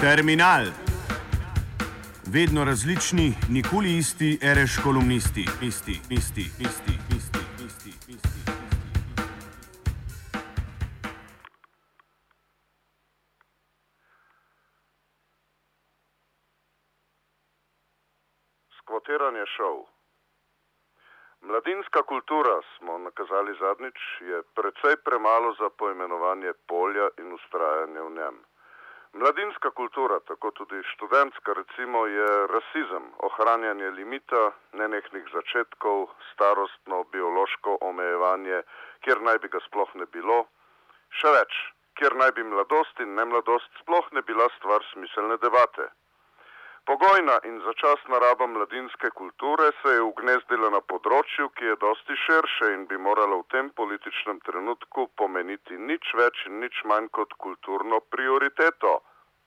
Terminal. Vedno različni, nikoli isti, reš kolumnisti, isti, isti, isti, isti, isti, isti. Skvotiranje šov. Mladinska kultura, smo nakazali zadnjič, je precej premalo za poimenovanje polja in ustrajanje v njem. Mladinska kultura, tako tudi študentska recimo, je rasizem, ohranjanje limita, nenehnih začetkov, starostno, biološko omejevanje, kjer naj bi ga sploh ne bilo, še več, kjer naj bi mladost in nemladost sploh ne bila stvar smiselne debate. Pogojna in začasna raba mladinske kulture se je ugnezdila na področju, ki je dosti širše in bi moralo v tem političnem trenutku pomeniti nič več in nič manj kot kulturno prioriteto,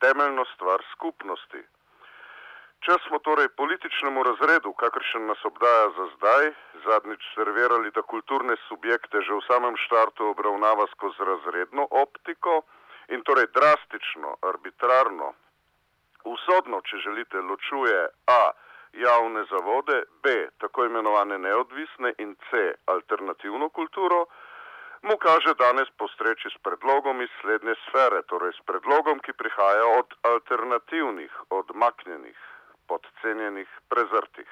temeljno stvar skupnosti. Če smo torej političnemu razredu, kakršen nas obdaja za zdaj, zadnjič servirali, da kulturne subjekte že v samem štartu obravnava skozi razredno optiko in torej drastično, arbitrarno, usodno, če želite, ločuje A. javne zavode, B. tako imenovane neodvisne in C. alternativno kulturo, mu kaže danes postreči s predlogom iz slednje sfere, torej s predlogom, ki prihaja od alternativnih, odmaknjenih, podcenjenih, prezrtih.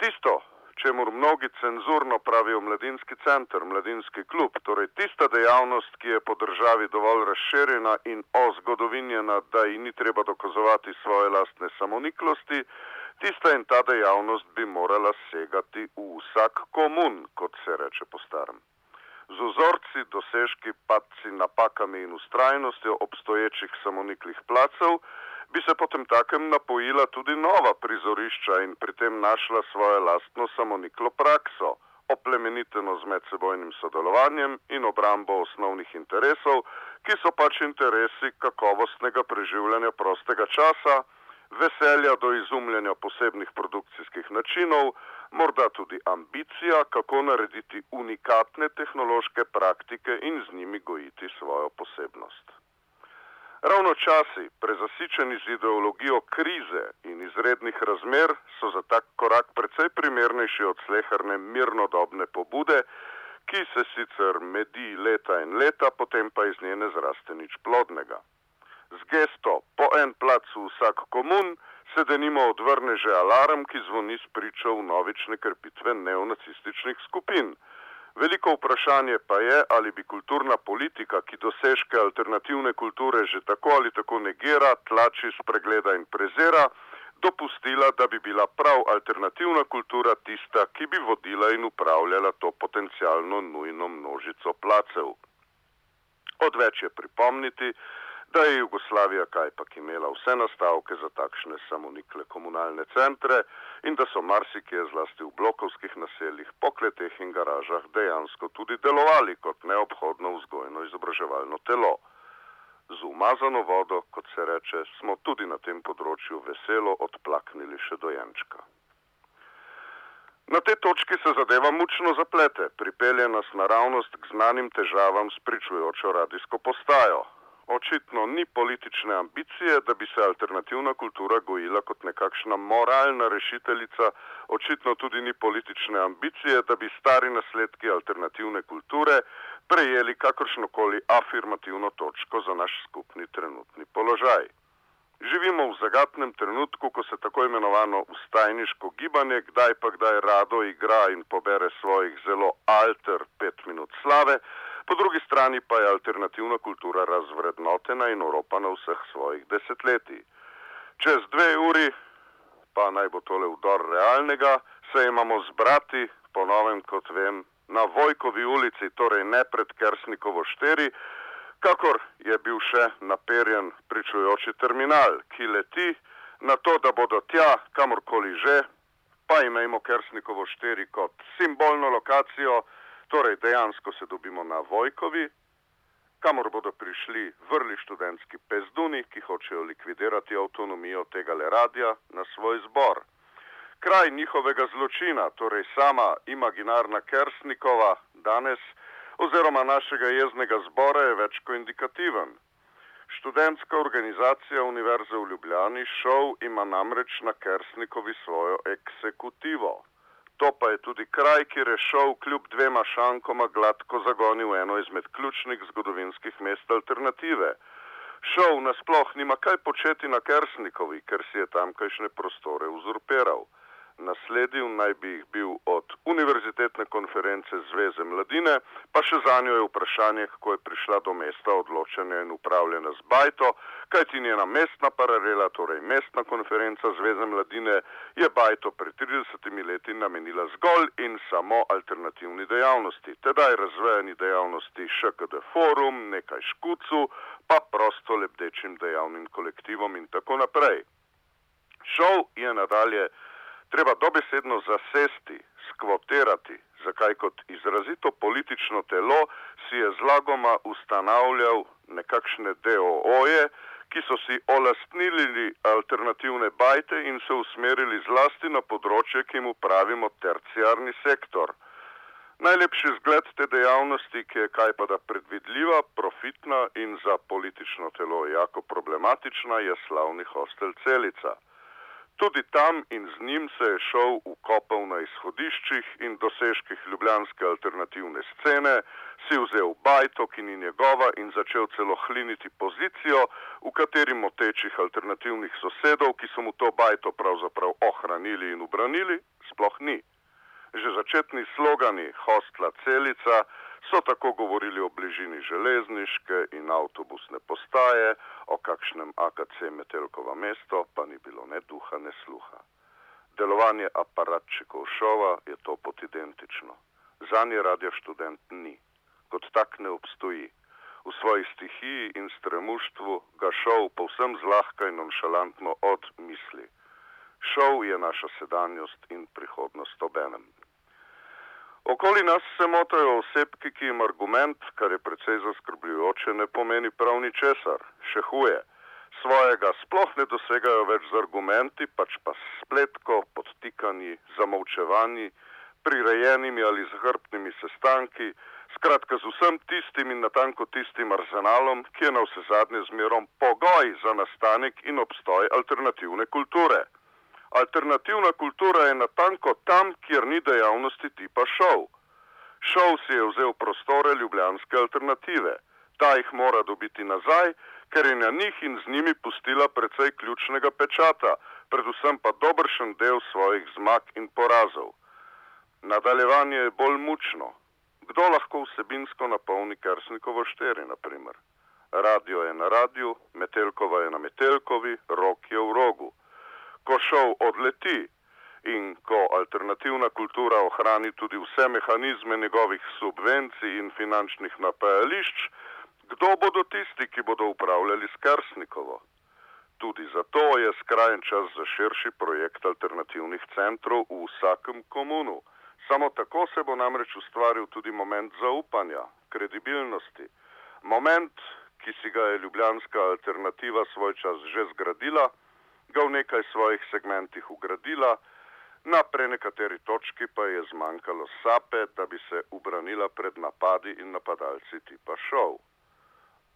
Tisto, čemu mnogi cenzurno pravijo mladinski center, mladinski klub, torej tista dejavnost, ki je po državi dovolj razširjena in ozgodovinjena, da ji ni treba dokazovati svoje lastne samoniklosti, tista in ta dejavnost bi morala segati v vsak komun, kot se reče po starem. Z vzorci, dosežki, padci, napakami in ustrajnostjo obstoječih samoniklih placev, bi se potem takem napojila tudi nova prizorišča in pri tem našla svojo lastno samoniklo prakso, oplemeniteno z medsebojnim sodelovanjem in obrambo osnovnih interesov, ki so pač interesi kakovostnega preživljanja prostega časa, veselja do izumljanja posebnih produkcijskih načinov, morda tudi ambicija, kako narediti unikatne tehnološke praktike in z njimi gojiti svojo posebnost. Ravno časi, prezasičeni z ideologijo krize in izrednih razmer, so za tak korak precej primernejši od sleherne mirnodobne pobude, ki se sicer medi leta in leta, potem pa iz nje ne zraste nič plodnega. Z gesto po en plac v vsak komun se denimo odvrne že alarm, ki zvoni s pričo v novične krpitve neonacističnih skupin. Veliko vprašanje pa je, ali bi kulturna politika, ki dosežke alternativne kulture že tako ali tako negira, tlači, spregleda in prezira, dopustila, da bi bila prav alternativna kultura tista, ki bi vodila in upravljala to potencialno nujno množico placev. Odveč je pripomniti, da je Jugoslavija kajpak imela vse nastavke za takšne samonikle komunalne centre in da so marsikje zlasti v blokovskih naseljih, pokleteh in garažah dejansko tudi delovali kot neobhodno vzgojno izobraževalno telo. Z umazano vodo, kot se reče, smo tudi na tem področju veselo odplaknili še dojenčka. Na tej točki se zadeva mučno zaplete, pripelje nas naravnost k znanim težavam s pričujočo radijsko postajo, očitno ni politične ambicije, da bi se alternativna kultura gojila kot nekakšna moralna rešiteljica, očitno tudi ni politične ambicije, da bi stari nasledki alternativne kulture prejeli kakršnokoli afirmativno točko za naš skupni trenutni položaj. Živimo v zagatnem trenutku, ko se tako imenovano ustajniško gibanje kdaj pa kdaj rado igra in pobere svojih zelo alter pet minut slave, po drugi strani pa je alternativna kultura razvrednotena in oropana vseh svojih desetletij. Čez dve uri, pa naj bo tole vdor realnega, se imamo zbrati, po novem kot vem, na Vojkovi ulici, torej ne pred Kersnikovo šteri, kakor je bil še naperjen pričujoči terminal, ki leti na to, da bodo tja, kamorkoli že, pa imejmo Kersnikovo šteri kot simbolno lokacijo, Torej, dejansko se dobimo na Vojkovi, kamor bodo prišli vrli študentski pezduni, ki hočejo likvidirati avtonomijo tega le radija na svoj zbor. Kraj njihovega zločina, torej sama imaginarna Kersnikova, danes oziroma našega jeznega zbora je več kot indikativen. Študentska organizacija Univerze v Ljubljani šov ima namreč na Kersnikovi svojo eksekutivo. To pa je tudi kraj, kjer je šov kljub dvema šankoma gladko zagonil eno izmed ključnih zgodovinskih mest alternative. Šov nasploh nima kaj početi na Kersnikovi, ker si je tamkajšnje prostore uzurpiral nasledil naj bi jih bil od Univerzitetne konference Zveze mladine, pa še za njo je vprašanje, kako je prišla do mesta odločanja in upravljanja z Bajto, kajti njena mestna paralela, torej mestna konferenca Zveze mladine, je Bajto pred 30 leti namenila zgolj in samo alternativni dejavnosti, tedaj razvejani dejavnosti ŠKD forum, nekaj škucu, pa prosto lebdečim dejavnim kolektivom in tako naprej. Šov je nadalje treba dobesedno zasesti, skvotirati, zakaj kot izrazito politično telo si je zlagoma ustanavljal nekakšne DOO-je, ki so si olastnili alternativne bajte in se usmerili zlasti na področje, ki mu pravimo terciarni sektor. Najlepši zgled te dejavnosti, ki je kaj pa da predvidljiva, profitna in za politično telo jako problematična, je slavni hostel Celica. Tudi tam in z njim se je šel ukopal na izhodiščih in dosežkih ljubljanske alternativne scene, si vzel bajto, ki ni njegova in začel celo hliniti pozicijo, v kateri motečih alternativnih sosedov, ki so mu to bajto pravzaprav ohranili in ubranili, sploh ni. Že začetni slogani Hostla Celica so tako govorili o bližini železniške in avtobusne postaje, o kakšnem AKC Metelkova mesto pa ni bilo ne duha, ne sluha. Delovanje aparatčikov šova je to pot identično. Za nje radio študent ni, kot tak ne obstoji. V svoji stihiji in stremuštvu ga šov povsem zlahka in nonšalantno odmisli. Šov je naša sedanjost in prihodnost obenem. Okoli nas se motajo osebki, ki jim argument, kar je precej zaskrbljujoče, ne pomeni prav ničesar, še huje. Svojega sploh ne dosegajo več z argumenti, pač pa s spletko, podtikanji, zamolčevanji, prirejenimi ali zahrbtnimi sestanki, skratka z vsem tistim in natanko tistim arzenalom, ki je na vse zadnje zmerom pogoj za nastanek in obstoj alternativne kulture. Alternativna kultura je natanko tam, kjer ni dejavnosti tipa šov. Šov si je vzel prostore ljubljanske alternative. Ta jih mora dobiti nazaj, ker je na njih in z njimi pustila precej ključnega pečata, predvsem pa dobršen del svojih zmag in porazov. Nadaljevanje je bolj mučno. Kdo lahko vsebinsko napolni Kersnikovo šteri, naprimer? Radio je na radiju, Metelkova je na Metelkovi, rok je v rogu ko šov odleti in ko alternativna kultura ohrani tudi vse mehanizme njegovih subvencij in finančnih napajališč, kdo bodo tisti, ki bodo upravljali s Kersnikovo? Tudi zato je skrajen čas za širši projekt alternativnih centrov v vsakem komunu. Samo tako se bo namreč ustvaril tudi moment zaupanja, kredibilnosti. Moment, ki si ga je ljubljanska alternativa svoj čas že zgradila ga v nekaj svojih segmentih ugradila, na prenekateri točki pa je zmanjkalo sape, da bi se ubranila pred napadi in napadalci tipa šov.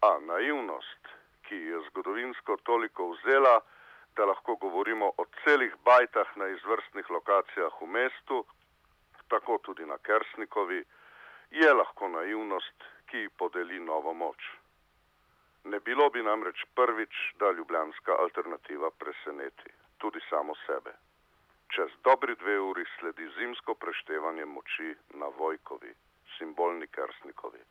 A naivnost, ki je zgodovinsko toliko vzela, da lahko govorimo o celih bajtah na izvrstnih lokacijah v mestu, tako tudi na Kersnikovi, je lahko naivnost, ki podeli novo moč. Ne bilo bi namreč prvič, da ljubljanska alternativa preseneti tudi samo sebe. Čez dobri dve uri sledi zimsko preštevanje moči na Vojkovi, simbolni Kersnikovi.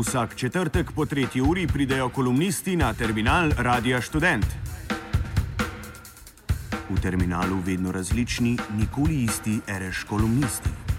Vsak četrtek po tretji uri pridejo kolumnisti na terminal Radia Student. V terminalu vedno različni, nikoli isti, reš kolumnisti.